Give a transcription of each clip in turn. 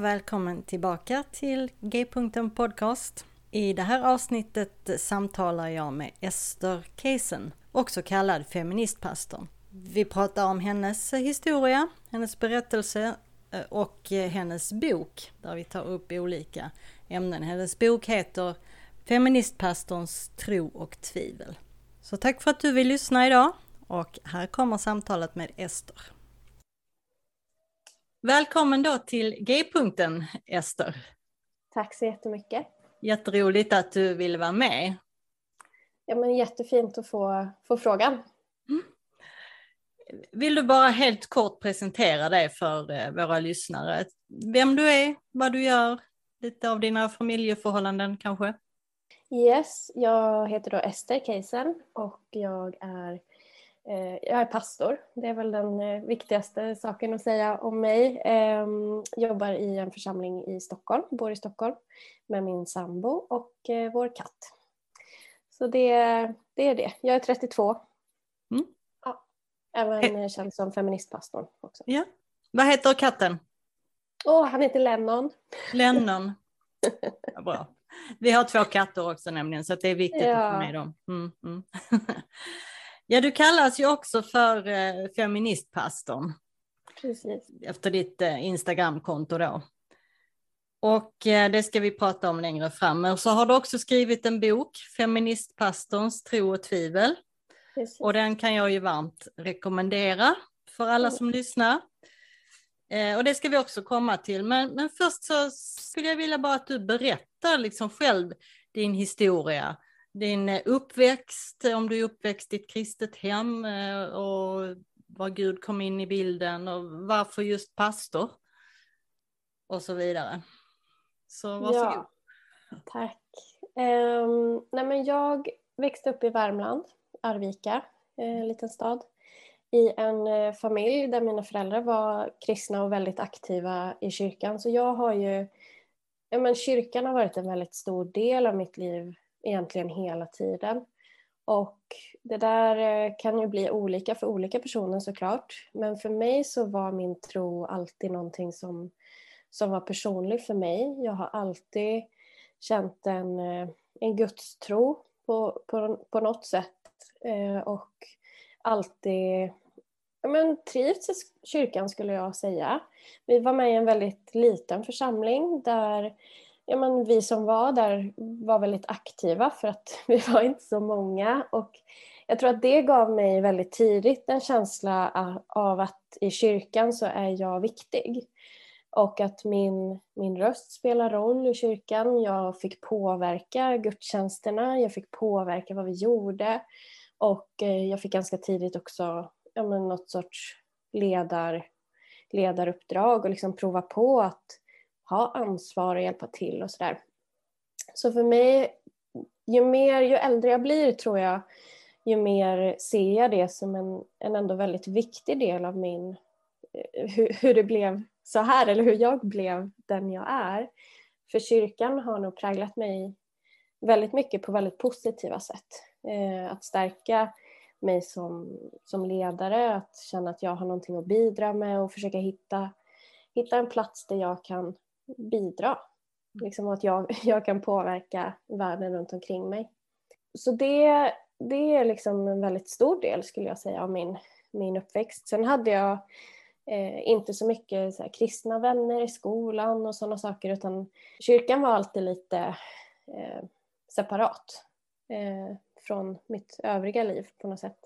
Och välkommen tillbaka till G-punkten Podcast. I det här avsnittet samtalar jag med Ester Keisen, också kallad feministpastorn. Vi pratar om hennes historia, hennes berättelse eh, och hennes bok där vi tar upp olika ämnen. Hennes bok heter Feministpastorns tro och tvivel. Så tack för att du vill lyssna idag och här kommer samtalet med Ester. Välkommen då till G-punkten Ester. Tack så jättemycket. Jätteroligt att du ville vara med. Ja, men jättefint att få, få frågan. Mm. Vill du bara helt kort presentera dig för eh, våra lyssnare? Vem du är, vad du gör, lite av dina familjeförhållanden kanske? Yes, jag heter då Ester Keisen och jag är jag är pastor, det är väl den eh, viktigaste saken att säga om mig. Ehm, jobbar i en församling i Stockholm, bor i Stockholm med min sambo och eh, vår katt. Så det, det är det. Jag är 32. Mm. Ja, även känd som feministpastorn också. Ja. Vad heter katten? Oh, han heter Lennon. Lennon. Ja, bra. Vi har två katter också nämligen så det är viktigt ja. att få med dem. Mm, mm. Ja, du kallas ju också för eh, feministpastorn. Precis. Efter ditt eh, Instagramkonto då. Och eh, det ska vi prata om längre fram. Men så har du också skrivit en bok, Feministpastorns tro och tvivel. Precis. Och den kan jag ju varmt rekommendera för alla mm. som lyssnar. Eh, och det ska vi också komma till. Men, men först så skulle jag vilja bara att du berättar liksom själv din historia din eh, uppväxt, om du är uppväxt i ett kristet hem eh, och var Gud kom in i bilden och varför just pastor och så vidare. Så varsågod. Ja, tack. Um, nej men jag växte upp i Värmland, Arvika, eh, en liten stad, i en familj där mina föräldrar var kristna och väldigt aktiva i kyrkan. Så jag har ju, ja men kyrkan har varit en väldigt stor del av mitt liv egentligen hela tiden. Och det där eh, kan ju bli olika för olika personer såklart. Men för mig så var min tro alltid någonting som, som var personlig för mig. Jag har alltid känt en, eh, en gudstro på, på, på något sätt. Eh, och alltid men, trivts i kyrkan skulle jag säga. Vi var med i en väldigt liten församling där ja, men vi som var där var väldigt aktiva för att vi var inte så många. Och jag tror att det gav mig väldigt tidigt en känsla av att i kyrkan så är jag viktig. Och att min, min röst spelar roll i kyrkan. Jag fick påverka gudstjänsterna, jag fick påverka vad vi gjorde. Och eh, jag fick ganska tidigt också ja, men något sorts ledar, ledaruppdrag och liksom prova på att ha ansvar och hjälpa till och sådär. Så för mig, ju, mer, ju äldre jag blir tror jag, ju mer ser jag det som en, en ändå väldigt viktig del av min, eh, hur, hur det blev så här eller hur jag blev den jag är. För kyrkan har nog präglat mig väldigt mycket på väldigt positiva sätt. Eh, att stärka mig som, som ledare, att känna att jag har någonting att bidra med och försöka hitta, hitta en plats där jag kan bidra. Liksom att jag, jag kan påverka världen runt omkring mig. Så det, det är liksom en väldigt stor del skulle jag säga av min, min uppväxt. Sen hade jag eh, inte så mycket så här, kristna vänner i skolan och sådana saker utan kyrkan var alltid lite eh, separat eh, från mitt övriga liv på något sätt.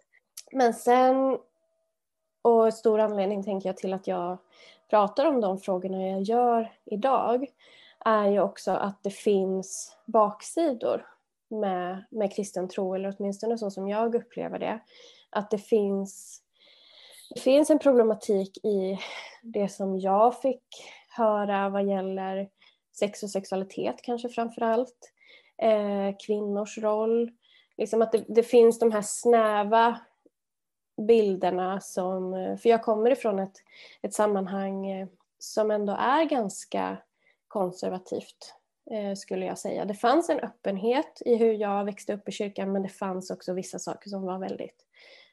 Men sen, och stor anledning tänker jag till att jag pratar om de frågorna jag gör idag, är ju också att det finns baksidor med, med kristen tro, eller åtminstone så som jag upplever det. Att det finns, det finns en problematik i det som jag fick höra vad gäller sex och sexualitet kanske framför allt. Eh, kvinnors roll. Liksom att det, det, finns de här snäva bilderna som, för jag kommer ifrån ett, ett sammanhang eh, som ändå är ganska konservativt eh, skulle jag säga. Det fanns en öppenhet i hur jag växte upp i kyrkan men det fanns också vissa saker som var väldigt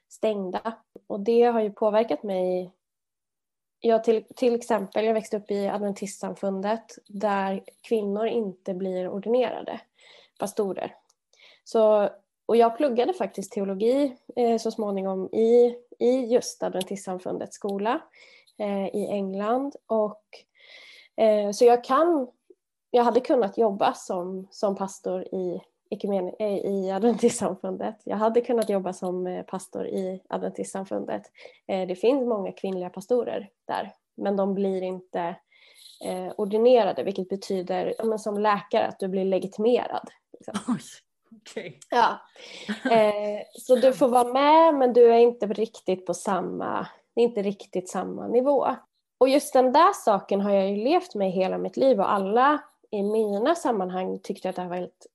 stängda. Och det har ju påverkat mig. Jag till, till exempel, jag växte upp i adventistsamfundet där kvinnor inte blir ordinerade pastorer. Så, och jag pluggade faktiskt teologi eh, så småningom i, i just adventistsamfundets skola eh, i England. Och, eh, så jag kan jag hade kunnat jobba som, som pastor i, eh, i Adventistsamfundet. Jag hade kunnat jobba som eh, pastor i Adventistsamfundet. Eh, det finns många kvinnliga pastorer där, men de blir inte ordinerade, vilket betyder som läkare att du blir legitimerad. Liksom. Okay. Ja. så du får vara med, men du är inte riktigt på samma, det är inte riktigt samma nivå. Och just den där saken har jag ju levt med hela mitt liv och alla i mina sammanhang tyckte att det här var helt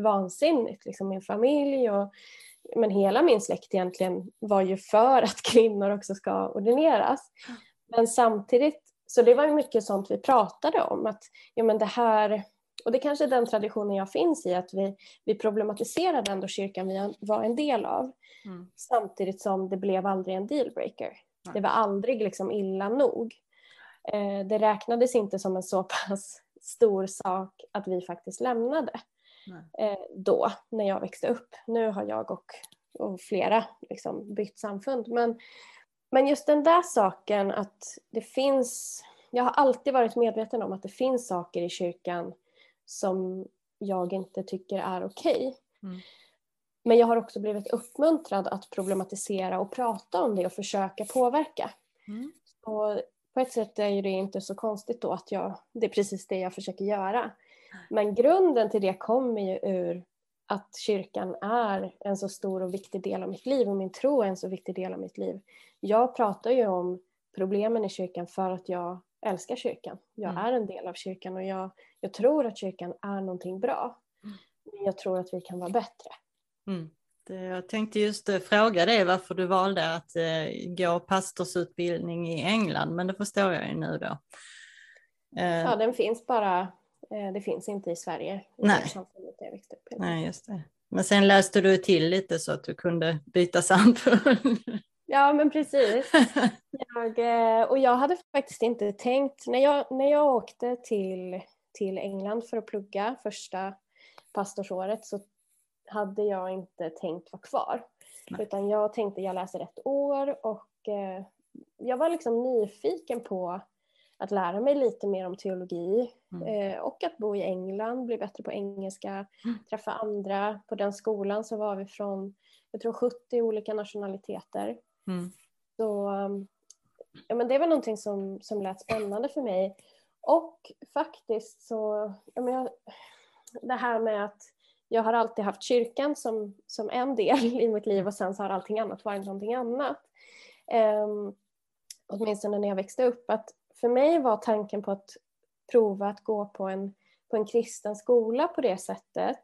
vansinnigt. Liksom min familj och men hela min släkt egentligen var ju för att kvinnor också ska ordineras. Men samtidigt, så det var ju mycket sånt vi pratade om att ja men det här, och det kanske är den traditionen jag finns i, att vi, vi problematiserade ändå kyrkan vi var en del av. Mm. Samtidigt som det blev aldrig en dealbreaker. Det var aldrig liksom illa nog. Eh, det räknades inte som en så pass stor sak att vi faktiskt lämnade eh, då när jag växte upp. Nu har jag och, och flera liksom bytt samfund. Men, men just den där saken att det finns, jag har alltid varit medveten om att det finns saker i kyrkan som jag inte tycker är okej. Okay. Mm. Men jag har också blivit uppmuntrad att problematisera och prata om det och försöka påverka. Mm. Och på ett sätt är det inte så konstigt då att jag, det är precis det jag försöker göra. Men grunden till det kommer ju ur att kyrkan är en så stor och viktig del av mitt liv och min tro är en så viktig del av mitt liv. Jag pratar ju om problemen i kyrkan för att jag älskar kyrkan. Jag mm. är en del av kyrkan och jag, jag tror att kyrkan är någonting bra. Mm. Men jag tror att vi kan vara bättre. Mm. Jag tänkte just eh, fråga dig varför du valde att eh, gå pastorsutbildning i England, men det förstår jag ju nu då. Eh, ja, den finns bara, det finns inte i Sverige. Nej. Nej, just det. Men sen läste du till lite så att du kunde byta samfund. Ja, men precis. Jag, och jag hade faktiskt inte tänkt, när jag, när jag åkte till, till England för att plugga första pastorsåret så hade jag inte tänkt vara kvar. Nej. Utan jag tänkte jag läser ett år och eh, jag var liksom nyfiken på att lära mig lite mer om teologi mm. eh, och att bo i England, bli bättre på engelska, mm. träffa andra. På den skolan så var vi från, jag tror 70 olika nationaliteter. Mm. Så ja, men det var någonting som, som lät spännande för mig. Och faktiskt så, ja, men jag, det här med att jag har alltid haft kyrkan som, som en del i mitt liv och sen så har allting annat varit någonting annat. Um, åtminstone när jag växte upp. Att för mig var tanken på att prova att gå på en, på en kristen skola på det sättet,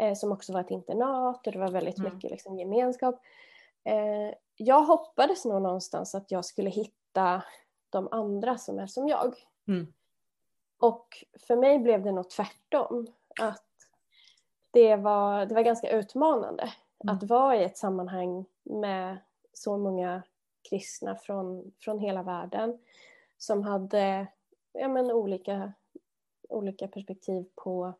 eh, som också var ett internat och det var väldigt mm. mycket liksom, gemenskap. Eh, jag hoppades nog någonstans att jag skulle hitta de andra som är som jag. Mm. Och för mig blev det nog tvärtom. Att det var, det var ganska utmanande mm. att vara i ett sammanhang med så många kristna från, från hela världen som hade ja, men olika, olika perspektiv på,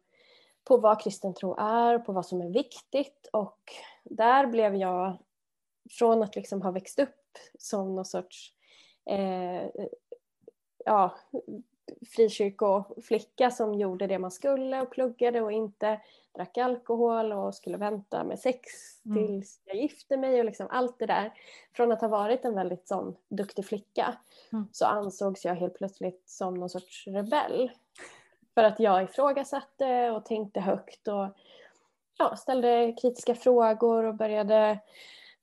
på vad kristen tro är, på vad som är viktigt och där blev jag, från att liksom ha växt upp som någon sorts eh, ja, frikyrkoflicka som gjorde det man skulle och pluggade och inte drack alkohol och skulle vänta med sex mm. tills jag gifte mig och liksom allt det där. Från att ha varit en väldigt sån duktig flicka mm. så ansågs jag helt plötsligt som någon sorts rebell. För att jag ifrågasatte och tänkte högt och ja, ställde kritiska frågor och började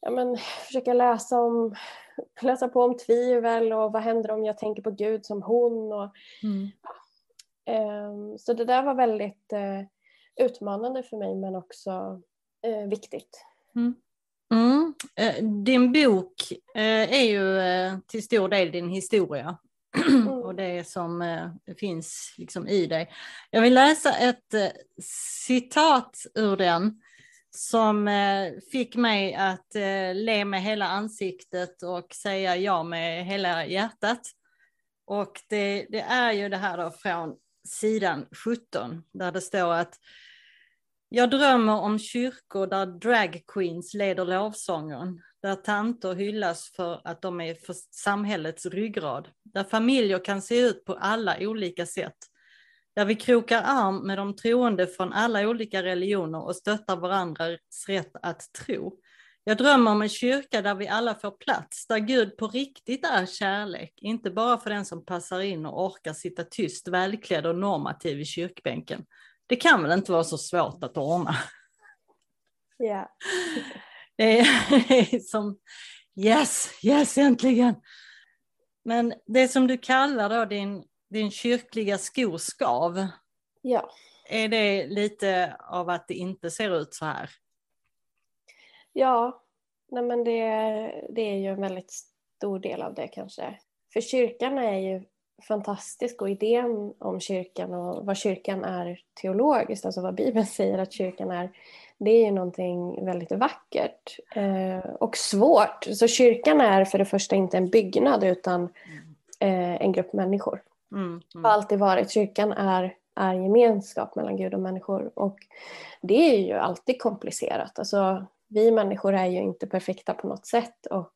ja, men, försöka läsa, om, läsa på om tvivel och vad händer om jag tänker på Gud som hon. Och, mm. um, så det där var väldigt uh, utmanande för mig men också uh, viktigt. Mm. Mm. Uh, din bok är ju till stor del din historia mm. och det som finns liksom i dig. Jag vill läsa ett citat ur den som eh, fick mig att eh, le med hela ansiktet och säga ja med hela hjärtat. Och det, det är ju det här då från sidan 17 där det står att jag drömmer om kyrkor där drag queens leder lovsången, där tanter hyllas för att de är för samhällets ryggrad, där familjer kan se ut på alla olika sätt, där vi krokar arm med de troende från alla olika religioner och stöttar varandras rätt att tro. Jag drömmer om en kyrka där vi alla får plats, där Gud på riktigt är kärlek, inte bara för den som passar in och orkar sitta tyst, välklädd och normativ i kyrkbänken. Det kan väl inte vara så svårt att ordna? Ja. Yeah. Det är som yes, yes äntligen. Men det som du kallar då din din kyrkliga skoskav. Ja. Är det lite av att det inte ser ut så här? Ja, nej men det, det är ju en väldigt stor del av det kanske. För kyrkan är ju fantastisk och idén om kyrkan och vad kyrkan är teologiskt, alltså vad Bibeln säger att kyrkan är, det är ju någonting väldigt vackert eh, och svårt. Så kyrkan är för det första inte en byggnad utan eh, en grupp människor. Mm, mm. har alltid varit. Kyrkan är, är gemenskap mellan Gud och människor och det är ju alltid komplicerat. Alltså, vi människor är ju inte perfekta på något sätt och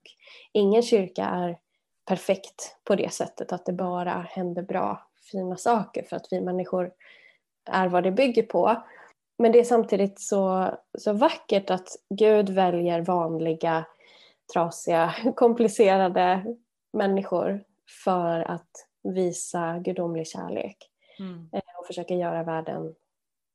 ingen kyrka är perfekt på det sättet att det bara händer bra, fina saker för att vi människor är vad det bygger på. Men det är samtidigt så, så vackert att Gud väljer vanliga, trasiga, komplicerade människor för att visa gudomlig kärlek mm. Eh, och försöka göra världen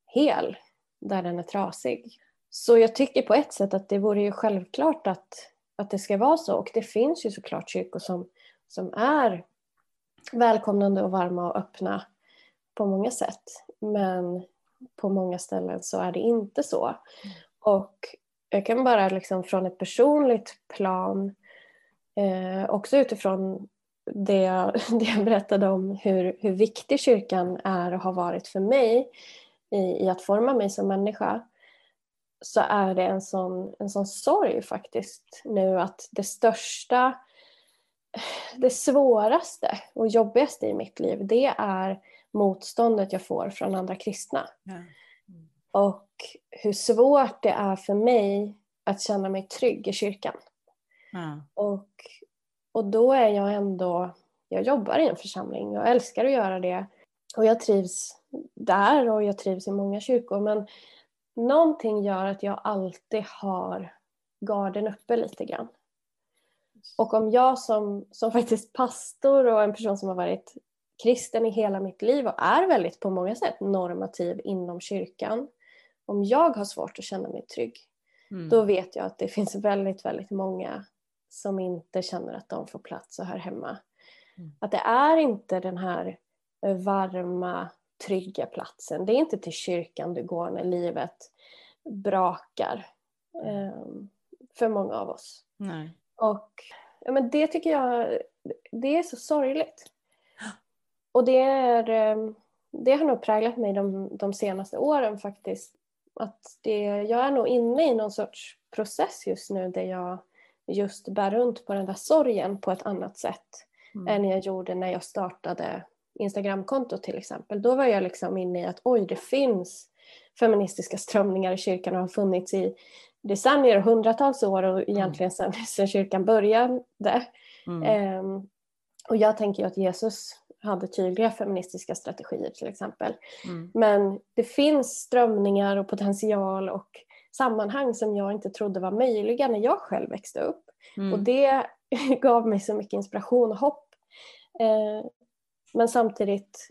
hel där den är trasig. Så jag tycker på ett sätt att det vore ju självklart att, att det ska vara så och det finns ju såklart kyrkor som, som är välkomnande och varma och öppna på många sätt. Men på många ställen så är det inte så. Mm. Och jag kan bara liksom från ett personligt plan, eh, också utifrån det jag, det jag berättade om hur, hur viktig kyrkan är och har varit för mig i, i att forma mig som människa så är det en sån, en sån sorg faktiskt nu att det största, det svåraste och jobbigaste i mitt liv det är motståndet jag får från andra kristna. Mm. Och hur svårt det är för mig att känna mig trygg i kyrkan. Mm. Och och då är jag ändå, jag jobbar i en församling, jag älskar att göra det. Och jag trivs där och jag trivs i många kyrkor. Men någonting gör att jag alltid har garden uppe lite grann. Och om jag som, som faktiskt pastor och en person som har varit kristen i hela mitt liv och är väldigt på många sätt normativ inom kyrkan. Om jag har svårt att känna mig trygg, mm. då vet jag att det finns väldigt, väldigt många som inte känner att de får plats och hör hemma. Mm. Att det är inte den här varma, trygga platsen. Det är inte till kyrkan du går när livet brakar um, för många av oss. Nej. Och ja, men det tycker jag det är så sorgligt. Och det, är, ehm, det har nog präglat mig de, de senaste åren faktiskt. Att det, jag är nog inne i någon sorts process just nu där jag just bär runt på den där sorgen på ett annat sätt mm. än jag gjorde när jag startade Instagramkontot till exempel. Då var jag liksom inne i att oj, det finns feministiska strömningar i kyrkan och har funnits i decennier, hundratals år och egentligen sedan, sedan kyrkan började. Mm. Um, och jag tänker att Jesus hade tydliga feministiska strategier till exempel. Mm. Men det finns strömningar och potential och sammanhang som jag inte trodde var möjliga när jag själv växte upp. Mm. Och det gav mig så mycket inspiration och hopp. Eh, men samtidigt,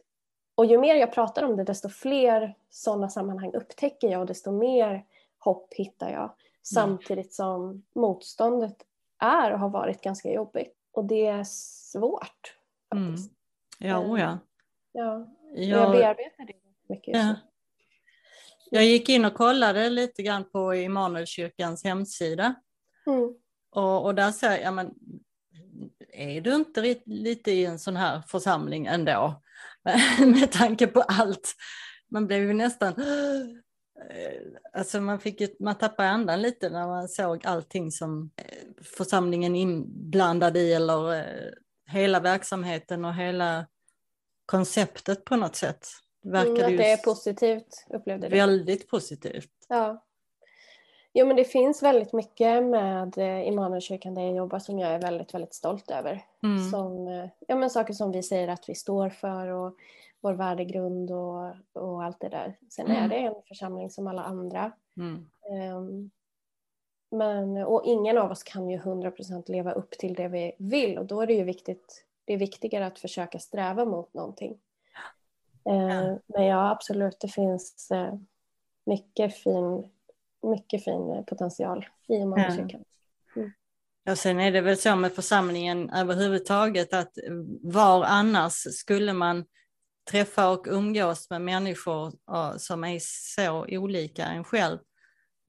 och ju mer jag pratar om det desto fler sådana sammanhang upptäcker jag och desto mer hopp hittar jag. Samtidigt som motståndet är och har varit ganska jobbigt. Och det är svårt faktiskt. Ja, oh ja. Jag Jag, bearbetar det mycket ja. Jag gick in och kollade lite grann på Immanuelskyrkans hemsida Mm. och, och där säger jag, men är du inte lite i en sån här församling ändå? Med tanke på allt. Man blev ju nästan, alltså man, fick ju, man tappade andan lite när man såg allting som eh, församlingen inblandad i eller eh, hela verksamheten och hela konceptet på något sätt. Det Mm, att det är positivt upplevde du? väldigt positivt. Ja. Jo men det finns väldigt mycket med eh, Immanuelskyrkan där jag jobbar som jag är väldigt, väldigt stolt över. Mm. Som, eh, ja, men saker som vi säger att vi står för och vår värdegrund och, och allt det där. Sen är Mm. det en församling som alla andra. Mm. Ehm, men, och ingen av oss kan ju 100% leva upp till det vi vill och då är det ju viktigt, det är viktigare att försöka sträva mot någonting. Eh, Men ja, absolut, det finns eh, mycket fin, mycket fin eh, potential i Immanuelskyrkan. Och sen är det väl så med församlingen överhuvudtaget att var annars skulle man träffa och umgås med människor ja, som är så olika en själv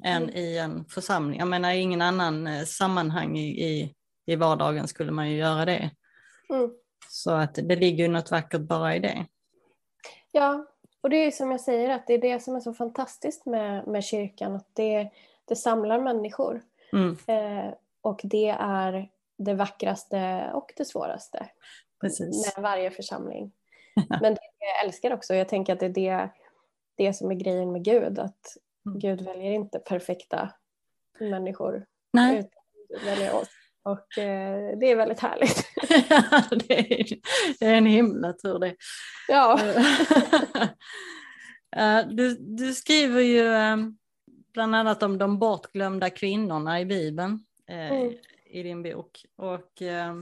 än Mm. i en församling. Jag menar i ingen annan sammanhang i, i, i vardagen skulle man ju göra det. Mm. Så att det ligger ju något vackert bara i det. Ja, och det är som jag säger att det är det som är så fantastiskt med, med kyrkan, att det, det samlar människor. Mm, Eh, och det är det vackraste och det svåraste precis. med varje församling. Men det jag älskar också, jag tänker att det är det, det som är grejen med Gud, att Mm. Gud väljer inte perfekta människor, Nej, utan väljer oss. Och eh, det är väldigt härligt. det, är, det är en himla tur det. Ja. Eh, du, du skriver ju eh, bland annat om de bortglömda kvinnorna i Bibeln eh, Mm. i din bok. Och eh,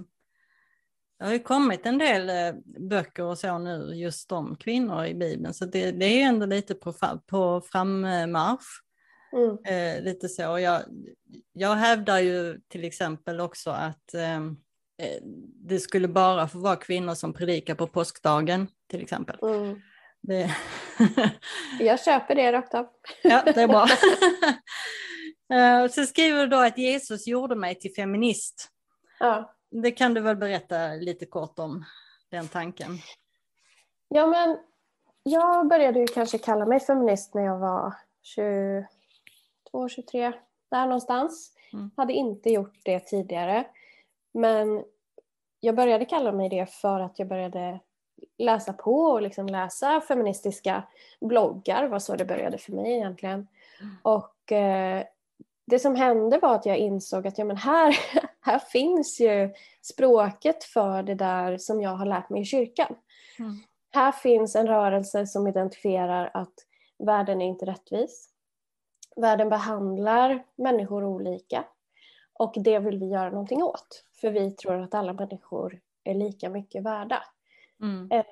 det har ju kommit en del eh, böcker och så nu just om kvinnor i Bibeln, så det, det är ju ändå lite på, på frammarsch. Mm. Eh, lite så. Jag, jag hävdar ju till exempel också att eh, eh, det skulle bara få vara kvinnor som predikar på påskdagen till exempel. Mm. Det, Jag köper det rakt av. ja, det är bra. Eh, Så skriver du då att Jesus gjorde mig till feminist. Ja. Det kan du väl berätta lite kort om den tanken? Ja, men jag började ju kanske kalla mig feminist när jag var 22, 23, där någonstans. Mm. Hade inte gjort det tidigare. Men jag började kalla mig det för att jag började läsa på och liksom läsa feministiska bloggar. var så det började för mig egentligen. Mm. Och eh, det som hände var att jag insåg att ja, men här, här finns ju språket för det där som jag har lärt mig i kyrkan. Mm. Här finns en rörelse som identifierar att världen är inte rättvis. Världen behandlar människor olika och det vill vi göra någonting åt. För vi tror att alla människor är lika mycket värda. Mm. Eh,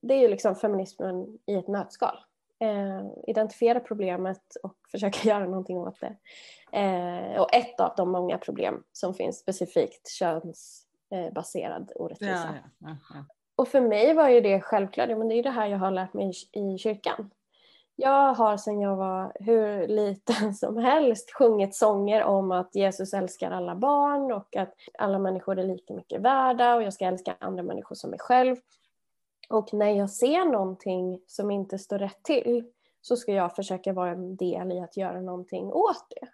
Det är ju liksom feminismen i ett nötskal. Eh, identifiera problemet och försöka göra någonting åt det. Eh, och ett av de många problem som finns specifikt könsbaserad orättvisa. Ja, ja, ja. Och för mig var ju det självklart, men det är det här jag har lärt mig i kyrkan. Jag har sedan jag var hur liten som helst sjungit sånger om att Jesus älskar alla barn och att alla människor är lika mycket värda och jag ska älska andra människor som mig själv. Och när jag ser någonting som inte står rätt till så ska jag försöka vara en del i att göra någonting åt det.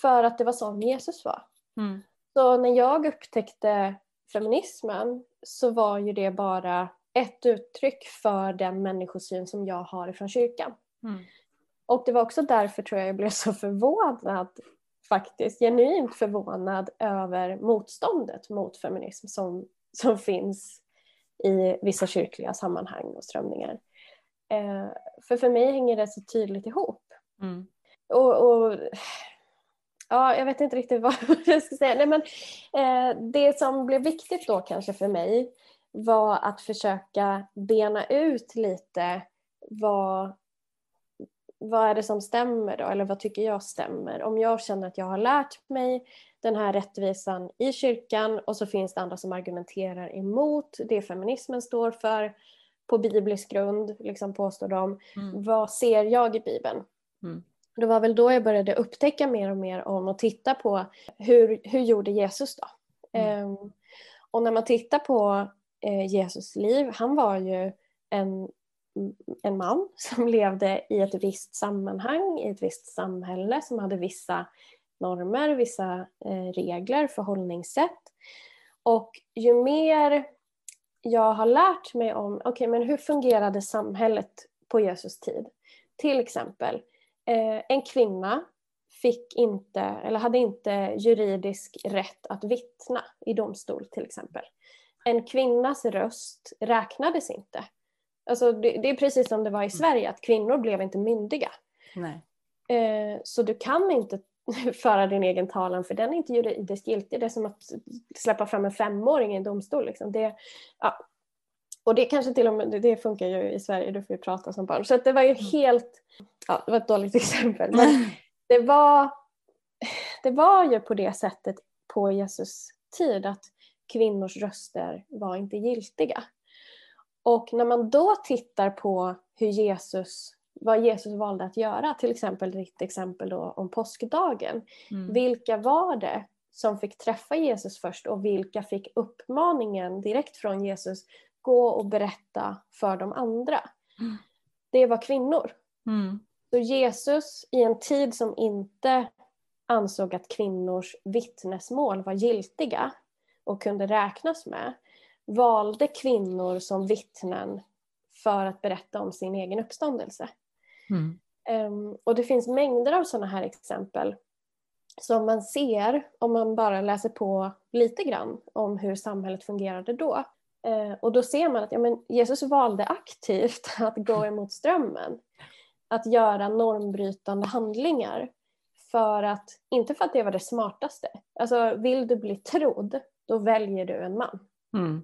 För att det var sån Jesus var. Mm. Så när jag upptäckte feminismen så var ju det bara ett uttryck för den människosyn som jag har ifrån kyrkan. Mm. Och det var också därför tror jag jag blev så förvånad, faktiskt genuint förvånad över motståndet mot feminism som, som finns i vissa kyrkliga sammanhang och strömningar. Eh, för för mig hänger det så tydligt ihop. Mm. Och, och, ja, jag vet inte riktigt vad jag ska säga. Nej, men, eh, det som blev viktigt då kanske för mig var att försöka bena ut lite vad, vad är det som stämmer då, eller vad tycker jag stämmer? Om jag känner att jag har lärt mig den här rättvisan i kyrkan och så finns det andra som argumenterar emot det feminismen står för på biblisk grund, liksom påstår de. Mm. Vad ser jag i Bibeln? Mm. Det var väl då jag började upptäcka mer och mer om och titta på hur, hur gjorde Jesus då? Mm. Um, och när man tittar på eh, Jesus liv, han var ju en, en man som levde i ett visst sammanhang, i ett visst samhälle som hade vissa normer, vissa eh, regler, förhållningssätt. Och ju mer jag har lärt mig om, okej okay, men hur fungerade samhället på Jesus tid? Till exempel, eh, en kvinna fick inte, eller hade inte juridisk rätt att vittna i domstol till exempel. En kvinnas röst räknades inte. Alltså det, det är precis som det var i mm. Sverige, att kvinnor blev inte myndiga. Nej. Eh, så du kan inte föra din egen talan för den är inte juridiskt giltig. Det är som att släppa fram en femåring i en domstol. Liksom. Det, ja. Och det kanske till och med, det funkar ju i Sverige, du får ju prata som barn. Så det var ju mm. helt, ja det var ett dåligt exempel. Men det var, det var ju på det sättet på Jesus tid att kvinnors röster var inte giltiga. Och när man då tittar på hur Jesus vad Jesus valde att göra, till exempel ditt exempel då om påskdagen. Mm. Vilka var det som fick träffa Jesus först och vilka fick uppmaningen direkt från Jesus gå och berätta för de andra? Mm. Det var kvinnor. Mm. Så Jesus i en tid som inte ansåg att kvinnors vittnesmål var giltiga och kunde räknas med valde kvinnor som vittnen för att berätta om sin egen uppståndelse. Mm. Um, och det finns mängder av sådana här exempel som man ser om man bara läser på lite grann om hur samhället fungerade då. Uh, och då ser man att ja, men Jesus valde aktivt att gå emot strömmen. Att göra normbrytande handlingar. För att, inte för att det var det smartaste. Alltså vill du bli trodd, då väljer du en man. Mm.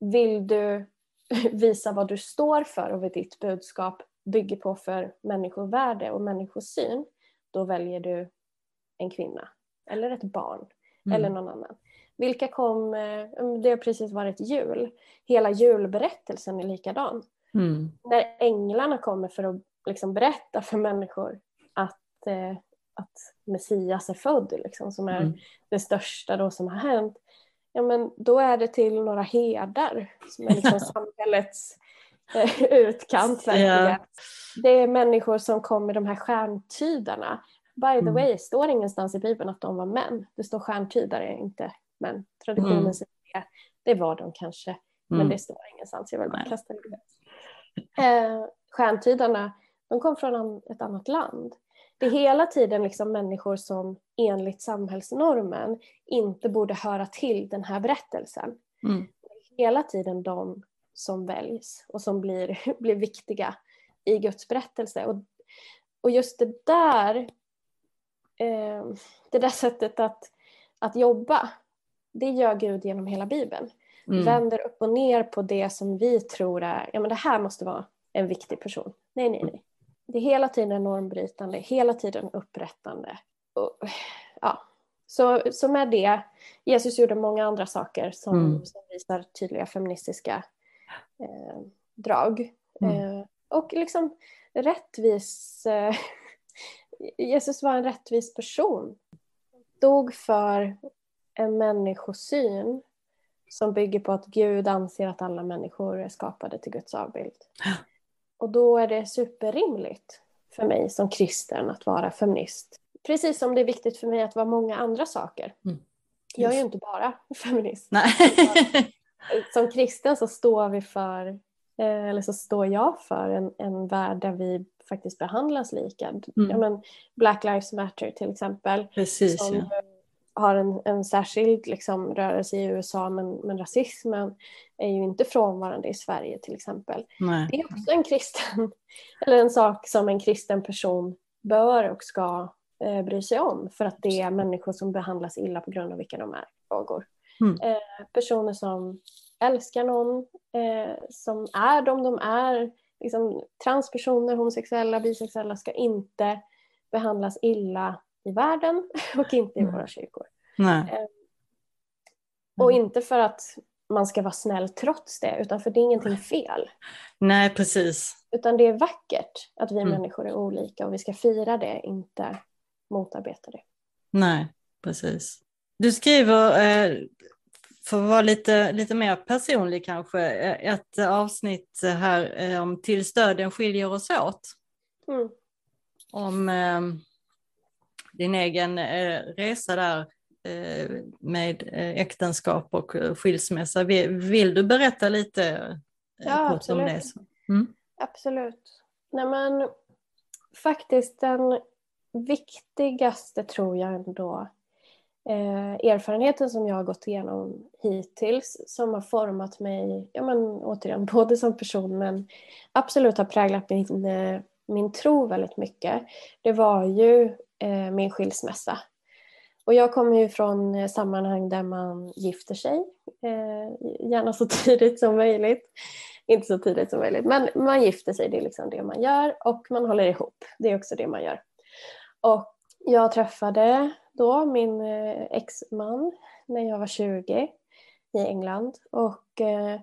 Vill du visa vad du står för och vad ditt budskap bygger på för människovärde och människosyn, då väljer du en kvinna eller ett barn mm. eller någon annan. Vilka kom, eh, det har precis varit jul, hela julberättelsen är likadan. Mm. När änglarna kommer för att liksom berätta för människor att, eh, att Messias är född, liksom, som är mm. det största då som har hänt, ja, men då är det till några herdar som är liksom samhällets utkant verkligen. Ja. Det är människor som kom med de här stjärntydarna. By the mm. way, står ingenstans i Bibeln att de var män. Det står stjärntydare, inte män. Traditionen mm. säger det. Det var de kanske, mm. men det står ingenstans. Jag vill bara kasta det. Eh, stjärntydarna, de kom från ett annat land. Det är hela tiden liksom människor som enligt samhällsnormen inte borde höra till den här berättelsen. Mm. Hela tiden de som väljs och som blir, blir viktiga i Guds berättelse. Och, och just det där, eh, det där sättet att, att jobba, det gör Gud genom hela Bibeln. Mm. Vänder upp och ner på det som vi tror är, ja men det här måste vara en viktig person. Nej, nej, nej. Det är hela tiden normbrytande, hela tiden upprättande. Och, ja. så, så med det, Jesus gjorde många andra saker som, mm. som visar tydliga feministiska eh, drag. Mm. Eh, och liksom rättvis... Eh, Jesus var en rättvis person. Dog för en människosyn som bygger på att Gud anser att alla människor är skapade till Guds avbild. Och då är det superrimligt för mig som kristen att vara feminist. Precis som det är viktigt för mig att vara många andra saker. Mm. Jag är ju inte bara feminist. Nej. som kristen så står vi för Eh, eller så står jag för en, en värld där vi faktiskt behandlas lika. Mm. Ja, men Black Lives Matter till exempel. Precis, som ja. Har en, en särskild liksom, rörelse i USA men, men rasismen är ju inte frånvarande i Sverige till exempel. Nej. Det är också en kristen, eller en sak som en kristen person bör och ska eh, bry sig om för att det är människor som behandlas illa på grund av vilka de är. Frågor. Mm. Eh, personer som älskar någon, eh, som är de de är. Liksom, transpersoner, homosexuella, bisexuella ska inte behandlas illa i världen och inte i mm. våra kyrkor. Eh, och inte för att man ska vara snäll trots det, utan för det är ingenting fel. Nej, precis. Utan det är vackert att vi mm. människor är olika och vi ska fira det, inte motarbeta det. Nej, precis. Du skriver, eh, för att vara lite, lite mer personlig kanske, eh, ett avsnitt här eh, om till stöden skiljer oss åt. Mm. Om eh, din egen eh, resa där eh, med äktenskap och skilsmässa. Vill, du berätta lite ja, kort om det? Mm. Absolut. Nej, men, faktiskt den viktigaste tror jag ändå eh, erfarenheten som jag har gått igenom hittills som har format mig, ja men återigen, både som person men absolut har präglat min, eh, min tro väldigt mycket. Det var ju eh, min skilsmässa. Och jag kommer ju från eh, sammanhang där man gifter sig, eh, gärna så tidigt som möjligt. Inte så tidigt som möjligt, men man gifter sig, det är liksom det man gör och man håller ihop, det är också det man gör. Och jag träffade då min eh, exman när jag var 20 i England och eh,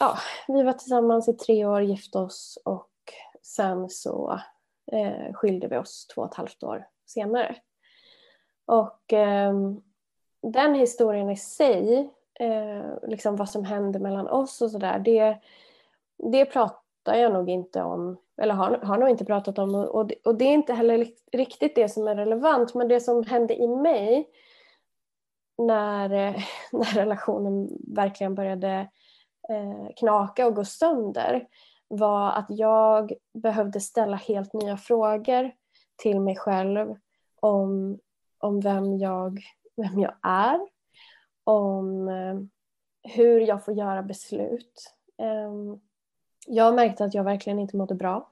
ja, vi var tillsammans i tre år, gifte oss och sen så eh, skilde vi oss två och ett halvt år senare. Och eh, den historien i sig, eh, liksom vad som hände mellan oss och sådär, det, det pratar jag nog inte om eller har, har nog inte pratat om och, det, och det är inte heller riktigt det som är relevant men det som hände i mig när, när relationen verkligen började eh, knaka och gå sönder var att jag behövde ställa helt nya frågor till mig själv om, om vem, jag, vem jag är, om eh, hur jag får göra beslut. Ehm, jag märkte att jag verkligen inte mådde bra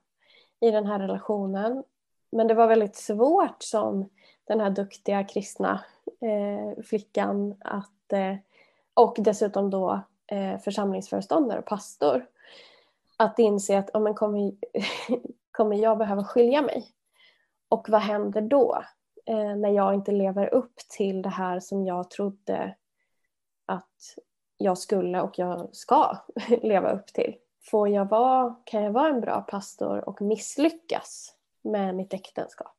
i den här relationen. Men det var väldigt svårt som den här duktiga kristna eh, flickan att, eh, och dessutom då församlingsföreståndare och pastor att inse att oh, men kommer, kommer jag behöva skilja mig? Och vad händer då eh, när jag inte lever upp till det här som jag trodde att jag skulle och jag ska leva upp till? får jag vara, kan jag vara en bra pastor och misslyckas med mitt äktenskap?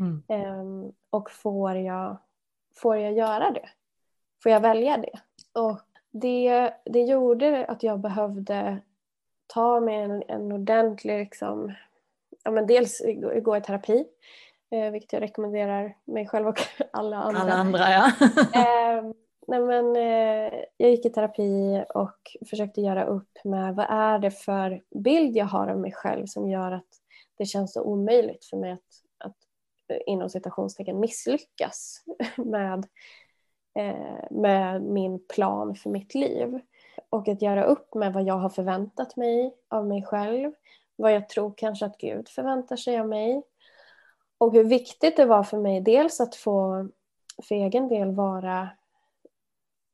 Mm. Um, och får jag, får jag göra det? Får jag välja det? Och det, det gjorde att jag behövde ta mig en, en ordentlig, liksom, ja, men dels gå i terapi, eh, vilket jag rekommenderar mig själv och alla andra. Alla andra ja. eh, nej men, eh, jag gick i terapi och försökte göra upp med vad är det för bild jag har av mig själv som gör att det känns så omöjligt för mig att, att eh, inom citationstecken misslyckas med, eh, med min plan för mitt liv. Och att göra upp med vad jag har förväntat mig av mig själv, vad jag tror kanske att Gud förväntar sig av mig. Och hur viktigt det var för mig dels att få för egen del vara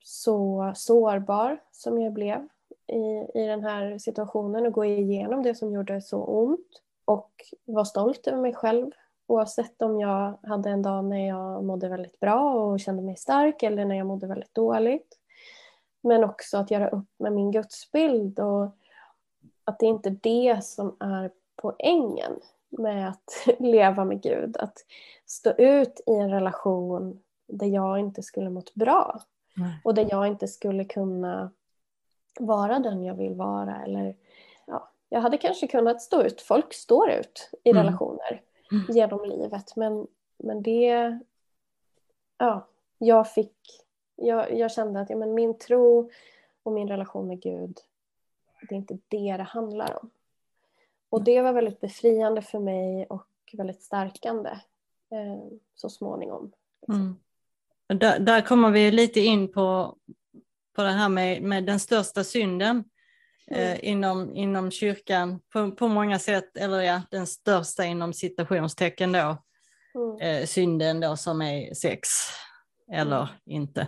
så sårbar som jag blev i, i den här situationen och gå igenom det som gjorde så ont och vara stolt över mig själv. Oavsett om jag hade en dag när jag mådde väldigt bra och kände mig stark eller när jag mådde väldigt dåligt. Men också att göra upp med min gudsbild och att det inte är det som är poängen med att leva med Gud. Att stå ut i en relation där jag inte skulle mått bra. Nej. Och där jag inte skulle kunna vara den jag vill vara. Eller, ja, jag hade kanske kunnat stå ut. Folk står ut i mm. relationer mm. genom livet. Men, men det... Ja, jag fick... Jag, jag kände att ja, men min tro och min relation med Gud det är inte det det handlar om. Och det var väldigt befriande för mig och väldigt stärkande eh, så småningom. Mm. Där, där, kommer vi lite in på, på det här med, med den största synden mm. eh, inom, inom kyrkan på, på många sätt, eller ja, den största inom citationstecken då, mm. eh, synden då som är sex, eller mm. inte.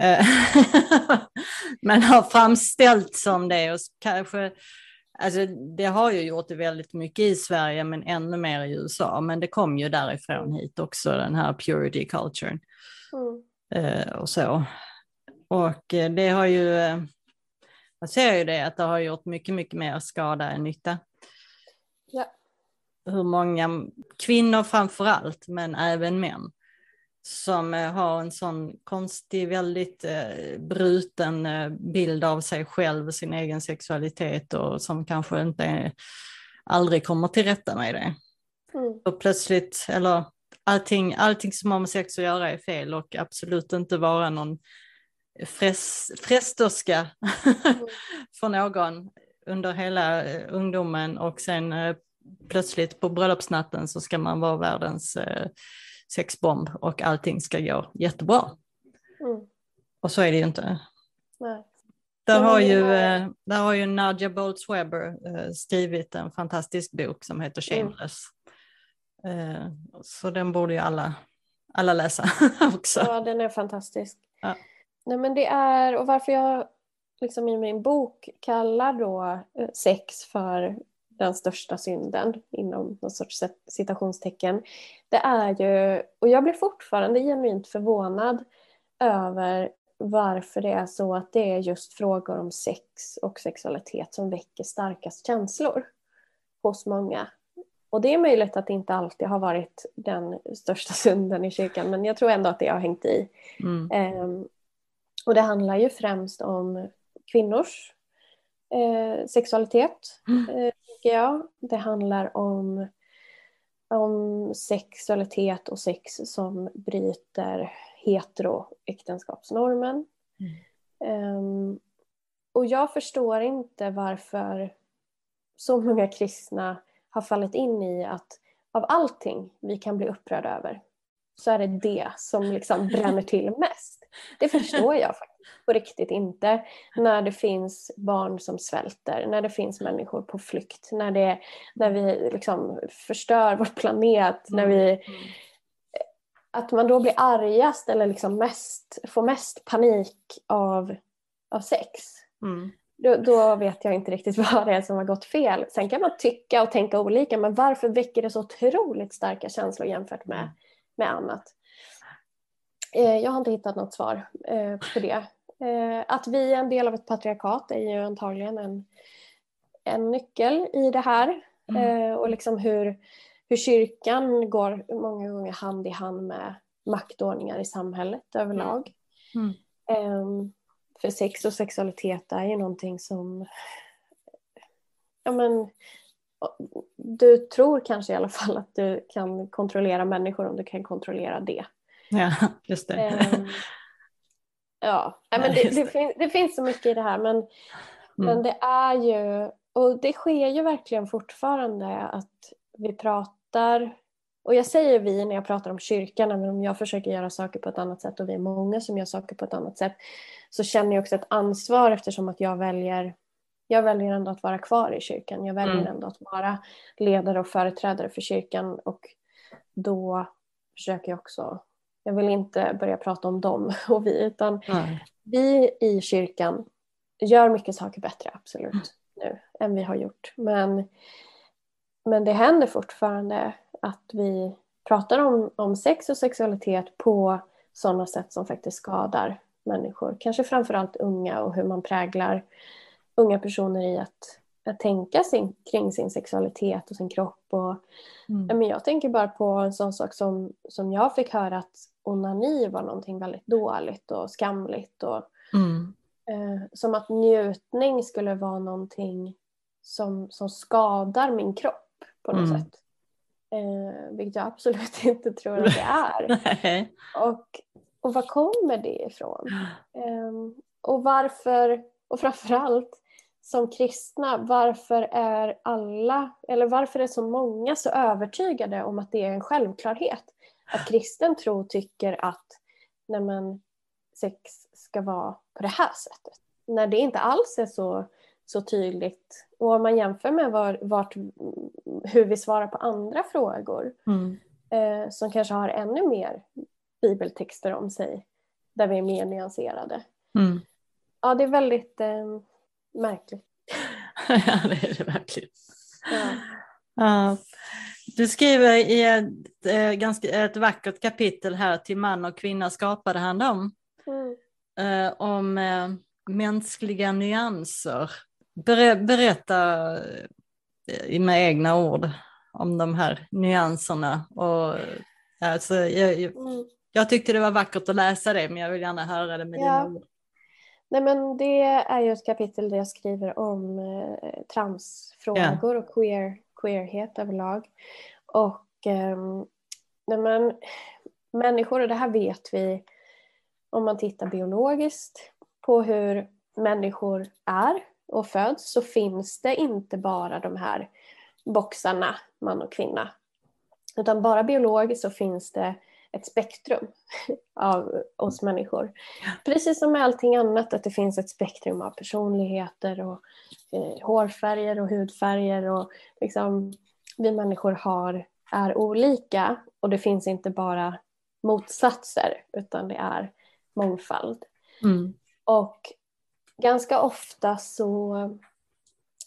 Eh, men har framställts som det och kanske Alltså, det har ju gjort det väldigt mycket i Sverige men ännu mer i USA. Men det kom ju därifrån hit också, den här purity culturen. Mm. Eh, och så. Och eh, det har ju, man ser ju det att det har gjort mycket, mycket mer skada än nytta. Ja. Hur många kvinnor framför allt, men även män, som eh, har en sån konstig, väldigt eh, bruten eh, bild av sig själv och sin egen sexualitet och som kanske inte är, aldrig kommer till rätta med det. Mm. Och plötsligt, eller allting, allting som har med sex att göra är fel och absolut inte vara någon fräs, frästerska mm. för någon under hela eh, ungdomen och sen eh, plötsligt på bröllopsnatten så ska man vara världens eh, sexbomb och allting ska gå jättebra. Mm. Och så är det ju inte. Nej. Där har, ju, eh, där har ju Nadja Boltz-Weber eh, skrivit en fantastisk bok som heter mm. Shameless. Mm. Så den borde ju alla, alla läsa också. Ja, den är fantastisk. Ja. Nej, men det är, och varför jag liksom i min bok kallar då sex för den största synden inom någon sorts citationstecken. Det är ju, och jag blir fortfarande genuint förvånad över varför det är så att det är just frågor om sex och sexualitet som väcker starkast känslor hos många. Och det är möjligt att det inte alltid har varit den största synden i kyrkan men jag tror ändå att det har hängt i. Mm. Um, och det handlar ju främst om kvinnors eh, sexualitet. Mm. Eh, jag. Det handlar om, om sexualitet och sex som bryter heteroäktenskapsnormen. Mm. Um, och jag förstår inte varför så många kristna har fallit in i att av allting vi kan bli upprörda över så är det det som liksom bränner till mest. Det förstår jag faktiskt på riktigt inte. När det finns barn som svälter, när det finns människor på flykt, när, det, när vi liksom förstör vår planet, när vi... Mm. Att man då blir argast eller liksom mest, får mest panik av, av sex. Mm. Då, då, vet jag inte riktigt vad det är som har gått fel. Sen kan man tycka och tänka olika, men varför väcker det så otroligt starka känslor jämfört med, mm. med annat? Eh, jag har inte hittat något svar eh, på det. Eh, att vi är en del av ett patriarkat är ju antagligen en, en nyckel i det här. Mm. Och liksom hur, hur kyrkan går många gånger hand i hand med maktordningar i samhället överlag. Mm. Mm. För sex och sexualitet är ju någonting som ja, men, du tror kanske i alla fall att du kan kontrollera människor om du kan kontrollera det. Ja, just det. Um, ja, men det, det, finns, det, finns så mycket i det här men, mm. men det är ju, och det sker ju verkligen fortfarande att vi pratar och jag säger vi när jag pratar om kyrkan, även om jag försöker göra saker på ett annat sätt och vi är många som gör saker på ett annat sätt, så känner jag också ett ansvar eftersom att jag väljer jag väljer ändå att vara kvar i kyrkan. Jag väljer mm. ändå att vara ledare och företrädare för kyrkan och då försöker jag också jag vill inte börja prata om dem och vi, utan Nej. vi i kyrkan gör mycket saker bättre, absolut, mm. nu än vi har gjort. Men, men det händer fortfarande att vi pratar om, om sex och sexualitet på sådana sätt som faktiskt skadar människor. Kanske framförallt unga och hur man präglar unga personer i att, att tänka sin, kring sin sexualitet och sin kropp. Och, mm. men jag tänker bara på en sån sak som, som jag fick höra att onani var någonting väldigt dåligt och skamligt. Och, mm. eh, som att njutning skulle vara någonting som, som skadar min kropp på något mm. sätt. Eh, vilket jag absolut inte tror att det är. och, och var kommer det ifrån? Eh, och varför, och framförallt, som kristna, varför är alla, eller varför är så många så övertygade om att det är en självklarhet? Att kristen tro tycker att nej men, sex ska vara på det här sättet. När det inte alls är så, så tydligt. Och om man jämför med var, vart, hur vi svarar på andra frågor mm. eh, som kanske har ännu mer bibeltexter om sig, där vi är mer nyanserade. Mm. Ja, det är väldigt eh, märkligt. ja, det är det verkligen. Ja. ja. Du skriver i ett, eh, ganska, ett vackert kapitel här till man och kvinna skapade han dem. Mm. Eh, om eh, mänskliga nyanser. Ber, berätta eh, med egna ord om de här nyanserna. Och, alltså, jag, mm. jag tyckte det var vackert att läsa det men jag vill gärna höra det med ja. dina ord. Nej, men det är ju ett kapitel där jag skriver om eh, transfrågor yeah. och queer, queerhet överlag. Och eh, men, människor, och det här vet vi om man tittar biologiskt på hur människor är och föds så finns det inte bara de här boxarna man och kvinna. Utan bara biologiskt så finns det ett spektrum av oss människor. Precis som med allting annat, att det finns ett spektrum av personligheter och eh, hårfärger och hudfärger och liksom vi människor har, är olika och det finns inte bara motsatser utan det är mångfald. Mm. Och ganska ofta så,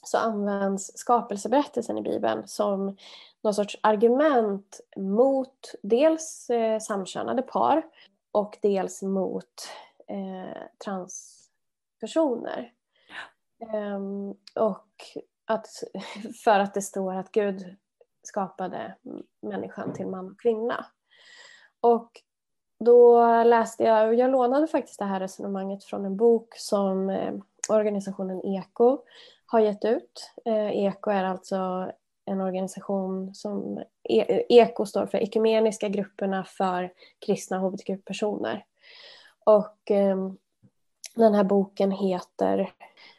så används skapelseberättelsen i Bibeln som någon sorts argument mot dels eh, samkönade par och dels mot eh, transpersoner. Um, och att, för att det står att Gud skapade människan till man och kvinna. Och då läste jag, och jag lånade faktiskt det här resonemanget från en bok som eh, organisationen EKO har gett ut. Eh, EKO är alltså en organisation som EKO står för Ekumeniska grupperna för kristna hbtq-personer. Och eh, den här boken heter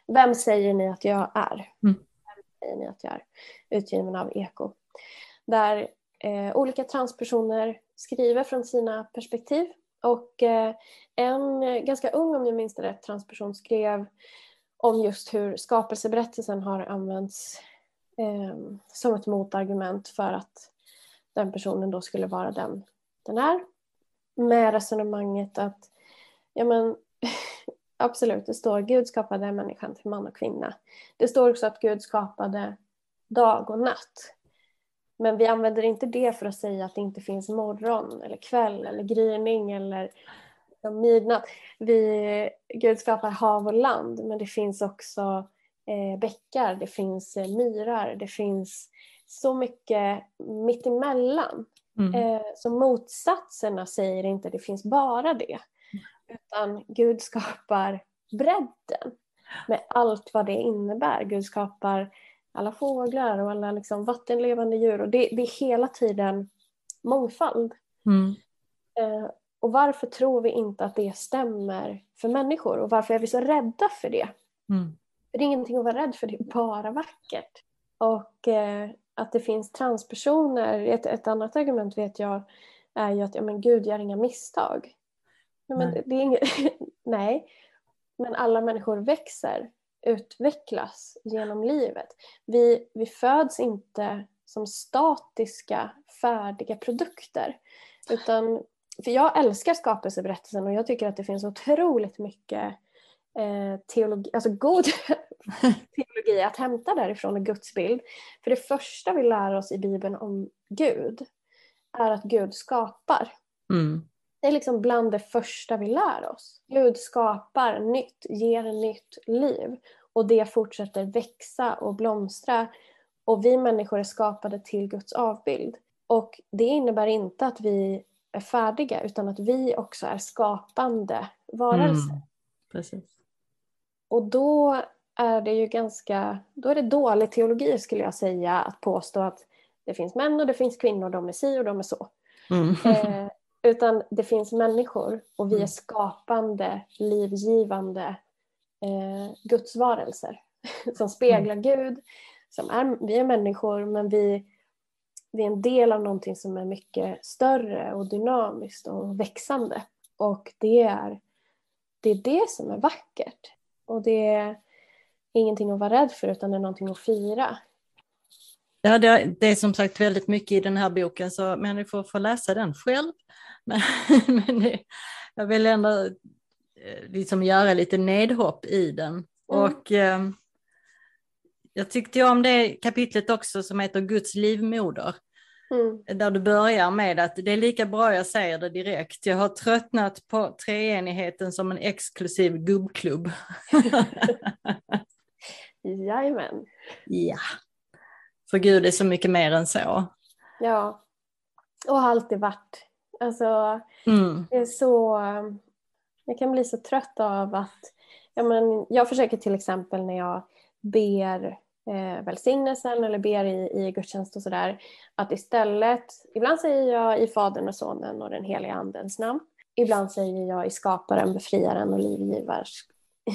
Vem säger ni att jag är? Mm. Vem säger ni att jag är? Utgiven av EKO. Där eh, olika transpersoner skriver från sina perspektiv. Och eh, en ganska ung, om jag minns det rätt, transperson skrev om just hur skapelseberättelsen har använts eh, som ett motargument för att den personen då skulle vara den den är. Med resonemanget att ja men, absolut, det står Gud skapade människan till man och kvinna. Det står också att Gud skapade dag och natt. Men vi använder inte det för att säga att det inte finns morgon eller kväll eller gryning eller midnatt. Vi, Gud skapar hav och land men det finns också eh, bäckar, det finns eh, myrar, det finns så mycket mittemellan. Mm. Eh, så motsatserna säger inte det finns bara det. Utan Gud skapar bredden med allt vad det innebär. Gud skapar alla fåglar och alla liksom vattenlevande djur. Och det, det är hela tiden mångfald. Mm. Eh, och varför tror vi inte att det stämmer för människor? Och varför är vi så rädda för det? Mm. Det är ingenting att vara rädd för, det är bara vackert. Och eh, att det finns transpersoner, ett, ett annat argument vet jag är ju att ja, men Gud gör inga misstag. Nej. Men det är inget, nej, men alla människor växer utvecklas genom livet. Vi, vi föds inte som statiska, färdiga produkter. Utan, för jag älskar skapelseberättelsen och jag tycker att det finns otroligt mycket eh, teologi, alltså god teologi att hämta därifrån och gudsbild. För det första vi lär oss i Bibeln om Gud är att Gud skapar. Mm. Det är liksom bland det första vi lär oss. Gud skapar nytt, ger nytt liv och det fortsätter växa och blomstra. Och vi människor är skapade till Guds avbild. Och det innebär inte att vi är färdiga utan att vi också är skapande varelser. Mm, precis. Och då är det ju ganska, då är det dålig teologi skulle jag säga att påstå att det finns män och det finns kvinnor, de är si och de är så. Mm. Eh, utan det finns människor och vi är mm. skapande, livgivande eh, gudsvarelser. som speglar Gud. Som är, vi är människor men vi, vi är en del av någonting som är mycket större och dynamiskt och växande. Och det är det, är det som är vackert. Och det är ingenting att vara rädd för utan det är någonting att fira. Ja, det, det är som sagt väldigt mycket i den här boken så människor får läsa den själv. Men, men det, jag vill ändå eh, liksom göra lite nedhopp i den. Mm. Och eh, jag tyckte om det kapitlet också som heter Guds livmoder. Mm. Där du börjar med att det är lika bra jag säger det direkt. Jag har tröttnat på treenigheten som en exklusiv gubbklubb. Jajamän. Ja. För Gud är så mycket mer än så. Ja. Och har alltid varit. Alltså, mm. det är så... Jag kan bli så trött av att... Ja, men, jag försöker till exempel när jag ber eh, välsignelsen eller ber i, i gudstjänst och sådär. Att istället, ibland säger jag i Fadern och Sonen och den heliga Andens namn. Ibland säger jag i Skaparen, Befriaren och livgivars,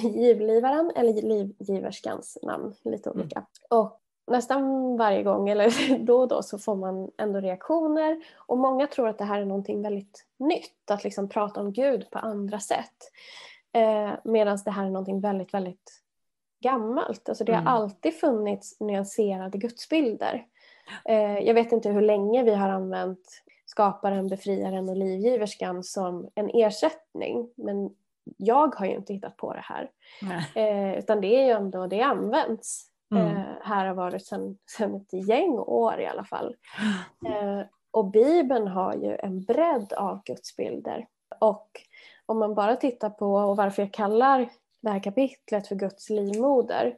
Livgivaren eller livgiverskans namn, lite olika. Mm. Och nästan varje gång, eller då och då, så får man ändå reaktioner. Och många tror att det här är någonting väldigt nytt, att liksom prata om Gud på andra sätt. Eh, Medan det här är någonting väldigt, väldigt gammalt. Alltså det har mm. alltid funnits nyanserade gudsbilder. Eh, jag vet inte hur länge vi har använt skaparen, befriaren och livgiverskan som en ersättning. Men jag har ju inte hittat på det här. Eh, utan det är ju ändå, det används. Mm. Eh, här har varit sedan, sedan ett gäng år i alla fall. Eh, och Bibeln har ju en bredd av gudsbilder. Och om man bara tittar på, och varför jag kallar det här kapitlet för Guds livmoder,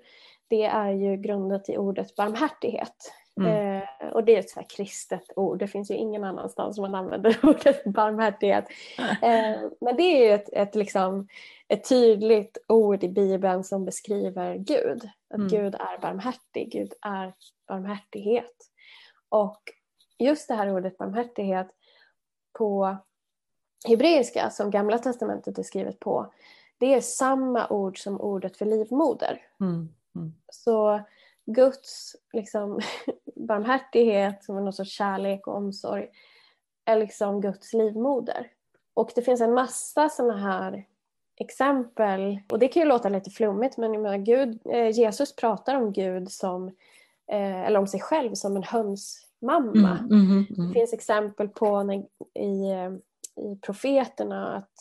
det är ju grundat i ordet barmhärtighet. Mm. Eh, och det är ett så kristet ord, det finns ju ingen annanstans som man använder ordet barmhärtighet. Eh, men det är ju ett, ett, liksom, ett tydligt ord i Bibeln som beskriver Gud. Att mm. Gud är barmhärtig, Gud är barmhärtighet. Och just det här ordet barmhärtighet på hebreiska som Gamla Testamentet är skrivet på, det är samma ord som ordet för livmoder. Mm. Mm. Så Guds liksom, barmhärtighet, som är någon sorts kärlek och omsorg, är liksom Guds livmoder. Och det finns en massa sådana här exempel, och det kan ju låta lite flummigt men jag menar, Gud, eh, Jesus pratar om Gud som, eh, eller om sig själv som en hönsmamma. Mm, mm, mm. Det finns exempel på när, i, eh, i profeterna att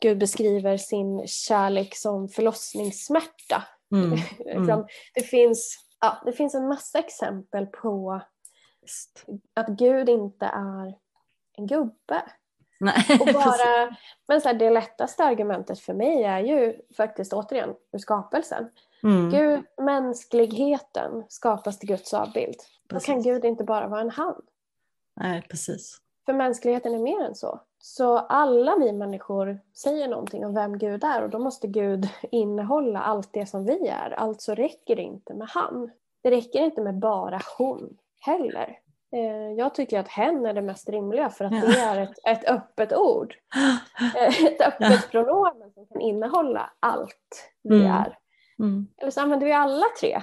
Gud beskriver sin kärlek som förlossningssmärta. Mm, mm. det, finns, ja, det finns en massa exempel på att Gud inte är en gubbe. Nej, och bara, men så här, det lättaste argumentet för mig är ju faktiskt återigen ur skapelsen. Mm. Gud, mänskligheten skapas till Guds avbild. Då kan Gud inte bara vara en han. Nej, precis. För mänskligheten är mer än så. Så alla vi människor säger någonting om vem Gud är och då måste Gud innehålla allt det som vi är. Alltså räcker det inte med han. Det räcker inte med bara hon heller. Eh, jag tycker att hen är det mest rimliga för att det är ett, ett öppet ord. Eh, ett öppet pronomen som kan innehålla allt vi mm. är. Mm. Eller så använder vi alla tre.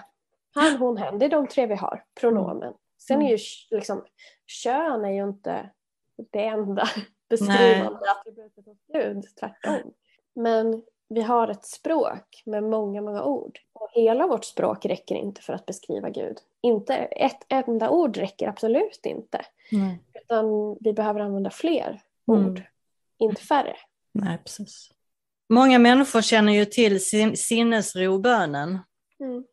Han, hon, hen. Det är de tre vi har, pronomen. Sen är ju liksom, kön är ju inte det enda beskrivande attributet hos Gud, tvärtom. Men vi har ett språk med många, många ord. Och hela vårt språk räcker inte för att beskriva Gud. Inte ett enda ord räcker absolut inte. Mm. Utan vi behöver använda fler mm. ord, inte färre. Nej, precis. Många människor känner ju till sin sinnesrobönen. Mm.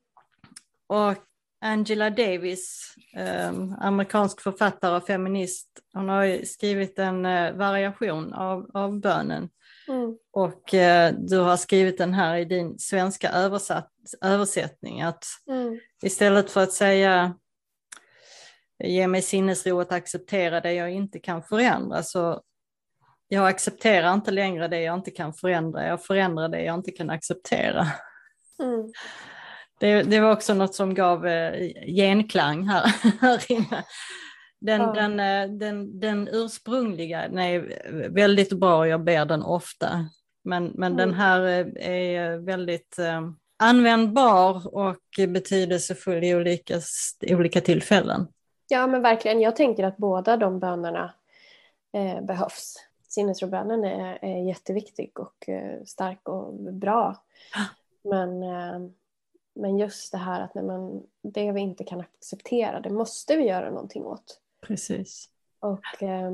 Och Angela Davis, eh, amerikansk författare och feminist, hon har skrivit en eh, variation av, av bönen. Mm. Och eh, du har skrivit den här i din svenska översatt, översättning, att mm. istället för att säga ge mig sinnesro att acceptera det jag inte kan förändra, så jag accepterar inte längre det jag inte kan förändra, jag förändrar det jag inte kan acceptera. Mm. Det, det, var också något som gav eh, genklang här, här inne. Den, ja. den, eh, den, den ursprungliga den är väldigt bra, jag ber den ofta. Men, men mm. den här eh, är väldigt, användbar och betydelsefull i olika, olika tillfällen. Ja men verkligen, jag tänker att båda de bönerna eh, behövs. Sinnesrobönen är, är jätteviktig och eh, stark och bra. Men, eh, men just det här att när man, det vi inte kan acceptera, det måste vi göra någonting åt. Precis. Och, eh,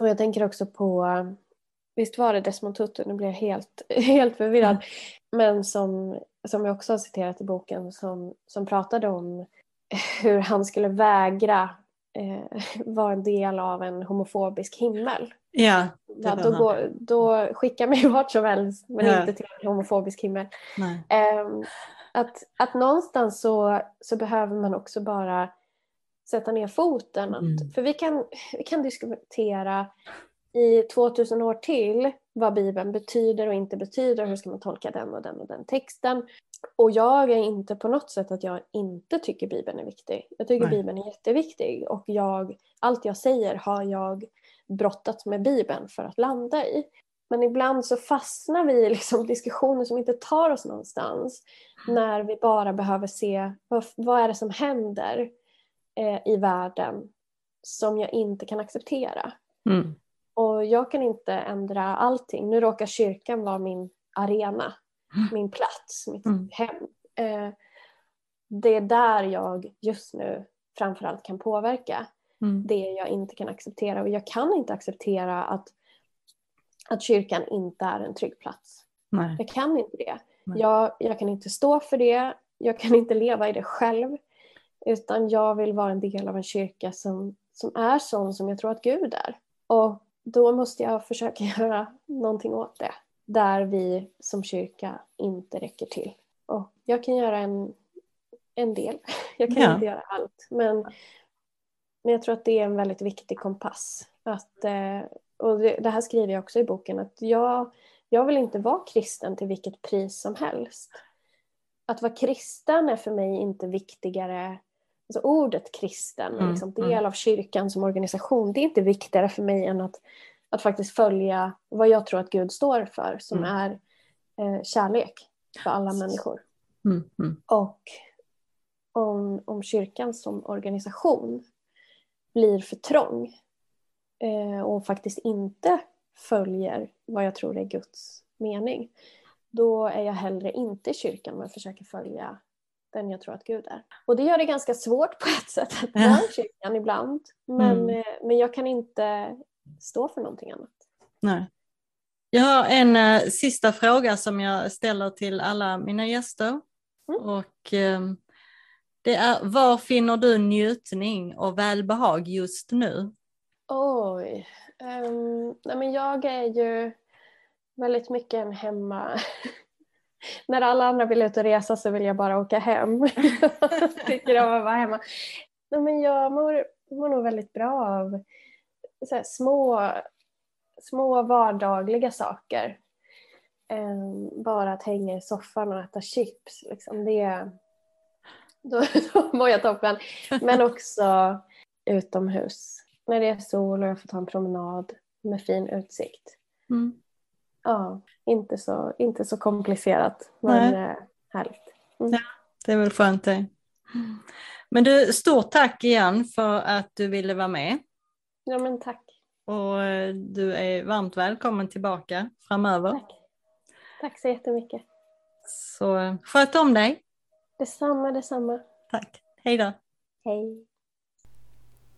och jag tänker också på, visst var det Desmond Tutu, nu blir jag helt, helt förvirrad, mm. men som, som jag också har citerat i boken som, som pratade om hur han skulle vägra eh, vara en del av en homofobisk himmel. Ja, ja då, går, då skicka mig vart som helst men ja. inte till en homofobisk himmel. Eh, att, att någonstans så, så behöver man också bara sätta ner foten. Att, mm. För vi kan, vi kan diskutera i 2000 år till vad Bibeln betyder och inte betyder. Hur ska man tolka den och den och den texten. Och jag är inte på något sätt att jag inte tycker Bibeln är viktig. Jag tycker Nej. Bibeln är jätteviktig och jag, allt jag säger har jag brottats med Bibeln för att landa i. Men ibland så fastnar vi i liksom diskussioner som inte tar oss någonstans. När vi bara behöver se vad, vad är det som händer eh, i världen som jag inte kan acceptera. Mm. Och jag kan inte ändra allting. Nu råkar kyrkan vara min arena, mm. min plats, mitt mm. hem. Eh, det är där jag just nu framförallt kan påverka. Mm. Det jag inte kan acceptera. Och jag kan inte acceptera att, att kyrkan inte är en trygg plats. Nej. Jag kan inte det. Jag, jag kan inte stå för det. Jag kan inte leva i det själv. Utan jag vill vara en del av en kyrka som, som är sån som jag tror att Gud är. Och då måste jag försöka göra någonting åt det. Där vi som kyrka inte räcker till. Och jag kan göra en, en del. Jag kan ja. inte göra allt. Men, men jag tror att det är en väldigt viktig kompass. Att, eh, och det, här skriver jag också i boken. Att jag, jag vill inte vara kristen till vilket pris som helst. Att vara kristen är för mig inte viktigare alltså ordet kristen, mm, liksom del mm. av kyrkan som organisation, det är inte viktigare för mig än att, att faktiskt följa vad jag tror att Gud står för, som mm. är eh, kärlek för alla människor. Mm, mm. Och om, om kyrkan som organisation blir för trång eh, och faktiskt inte följer vad jag tror är Guds mening, då är jag hellre inte i kyrkan men försöker följa den jag tror att Gud är. Och det gör det ganska svårt på ett sätt att vara i kyrkan ibland. Men, mm. Eh, men jag kan inte stå för någonting annat. Nej. Jag har en uh, sista fråga som jag ställer till alla mina gäster. Mm. Och uh, det är, var finner du njutning och välbehag just nu? Oj. Um, nej men jag är ju väldigt mycket en hemma när alla andra vill ut och resa så vill jag bara åka hem. Tycker om att vara hemma. Nej, men jag mår, mår nog väldigt bra av här, små, små vardagliga saker. Um, bara att hänga i soffan och äta chips. Liksom, det, då, då mår jag toppen. Men också utomhus. När det är sol och jag får ta en promenad med fin utsikt. Mm. Ja, inte så, inte så komplicerat men Nej. Eh, härligt. Mm. Ja, det är väl skönt det. Men du, stort tack igen för att du ville vara med. Ja men tack. Och eh, du är varmt välkommen tillbaka framöver. Tack. Tack så jättemycket. Så eh, sköt om dig. Detsamma, detsamma. Tack. Hej då. Hej.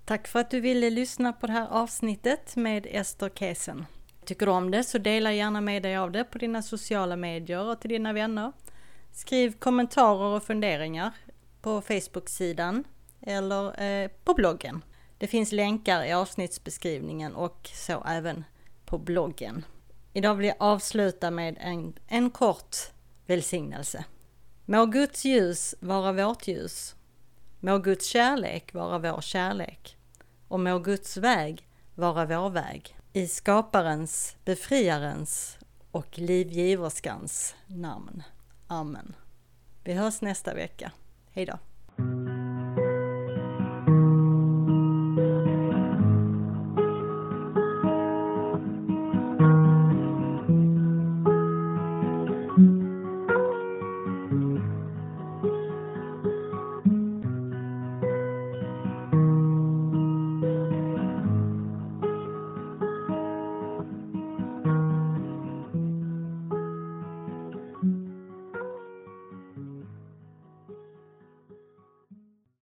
Tack för att du ville lyssna på det här avsnittet med Ester Kesen. Tycker du om det så dela gärna med dig av det på dina sociala medier och till dina vänner. Skriv kommentarer och funderingar på Facebook-sidan eller eh, på bloggen. Det finns länkar i avsnittsbeskrivningen och så även på bloggen. Idag vill jag avsluta med en, en kort välsignelse. Må Guds ljus vara vårt ljus. Må Guds kärlek vara vår kärlek. Och må Guds väg vara vår väg. I skaparens, befriarens och livgiverskans namn. Amen. Vi hörs nästa vecka. Hejdå.